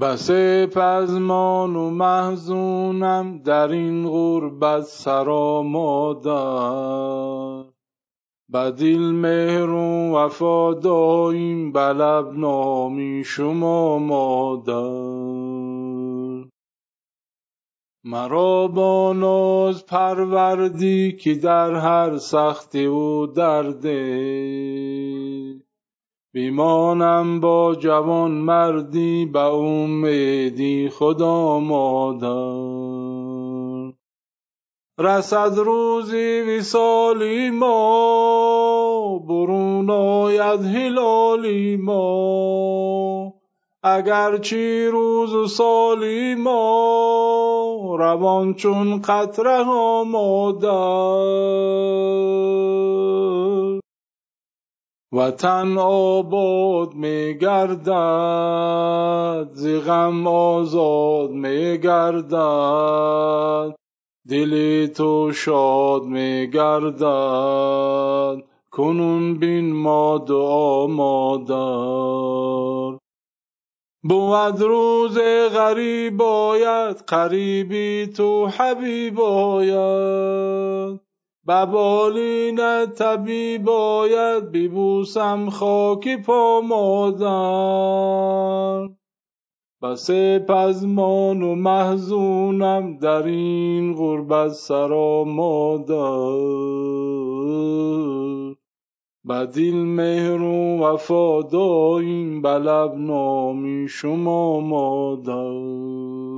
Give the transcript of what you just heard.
بسه پزمان و محزونم در این غربت سرا مادر بدیل مهر و وفا داییم بلب نامی شما مادر مرا با ناز پروردی که در هر سختی و دردی میمانم با جوانمردی به امیدی خدا مادر رسد روزی وصالی ما برون آید هلالی ما. اگر چی روز و سالی ما روان چون قطره ها مادر وطن آباد می گردد ز غم آزاد می گردد دل تو شاد می گردد کنون بین ما دعا مادر. بود روز غریب آید قریبی تو حبیب آید. به بالینت طبیب آید ببوسم خاک پا مادر. بسه پزمان و محزونم در این غربت سرا مادر بدیل مهر و وفا داییم به لب نامی شما مادر.